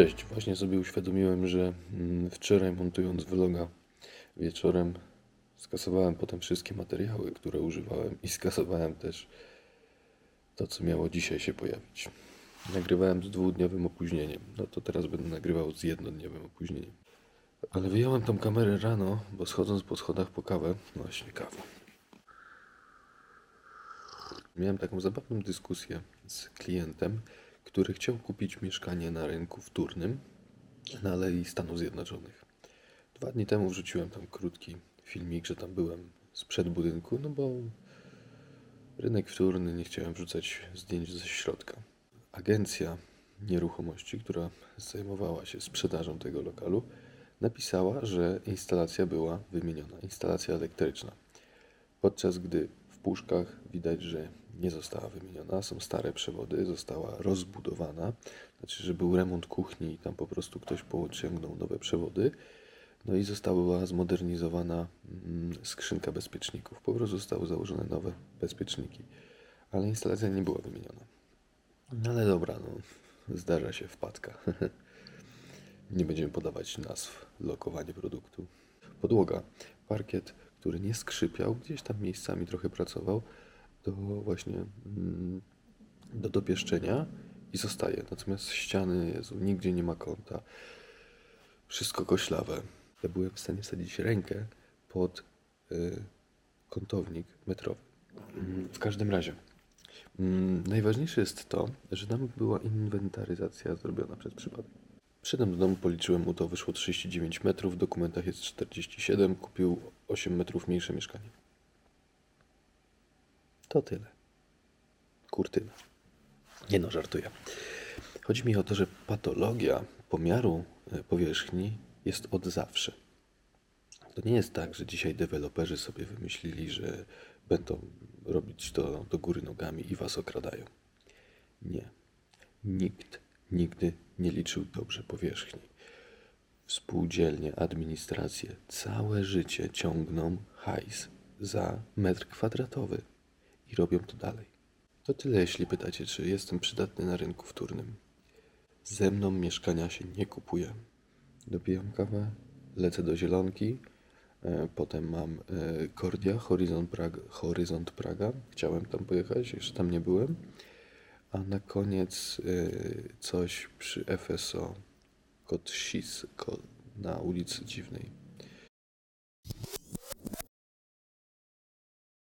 Cześć, właśnie sobie uświadomiłem, że mm, wczoraj montując vloga wieczorem skasowałem potem wszystkie materiały, które używałem i skasowałem też to, co miało dzisiaj się pojawić. Nagrywałem z dwudniowym opóźnieniem, no to teraz będę nagrywał z jednodniowym opóźnieniem. Ale wyjąłem tą kamerę rano, bo schodząc po schodach po kawę, no właśnie kawę. Miałem taką zabawną dyskusję z klientem, który chciał kupić mieszkanie na rynku wtórnym na Alei Stanów Zjednoczonych. Dwa dni temu wrzuciłem tam krótki filmik, że tam byłem sprzed budynku, no bo rynek wtórny nie chciałem wrzucać zdjęć ze środka. Agencja nieruchomości, która zajmowała się sprzedażą tego lokalu, napisała, że instalacja była wymieniona, instalacja elektryczna. Podczas gdy w puszkach widać, że nie została wymieniona, są stare przewody, została rozbudowana, znaczy, że był remont kuchni i tam po prostu ktoś pociągnął nowe przewody, no i została zmodernizowana mm, skrzynka bezpieczników. Po prostu zostały założone nowe bezpieczniki, ale instalacja nie była wymieniona. No ale dobra, no, zdarza się wpadka. nie będziemy podawać nazw lokowanie produktu. Podłoga, parkiet, który nie skrzypiał, gdzieś tam miejscami trochę pracował, do właśnie mm, do dopieszczenia i zostaje. Natomiast ściany, Jezu, nigdzie nie ma kąta. Wszystko koślawe. Ja byłem w stanie wsadzić rękę pod y, kątownik metrowy. W każdym razie, mm, najważniejsze jest to, że tam była inwentaryzacja zrobiona przez przypadek. Przyszedłem do domu, policzyłem mu to, wyszło 39 metrów, w dokumentach jest 47, kupił 8 metrów mniejsze mieszkanie. To tyle. Kurtyna. Nie no, żartuję. Chodzi mi o to, że patologia pomiaru e, powierzchni jest od zawsze. To nie jest tak, że dzisiaj deweloperzy sobie wymyślili, że będą robić to do góry nogami i was okradają. Nie. Nikt nigdy nie liczył dobrze powierzchni. Współdzielnie, administracje całe życie ciągną hajs za metr kwadratowy i robią to dalej. To tyle, jeśli pytacie, czy jestem przydatny na rynku wtórnym. Ze mną mieszkania się nie kupuje. Dopijam kawę, lecę do Zielonki, e, potem mam e, Kordia, Horyzont Praga, Praga. Chciałem tam pojechać, jeszcze tam nie byłem. A na koniec e, coś przy FSO, kod SIS, ko- na ulicy Dziwnej.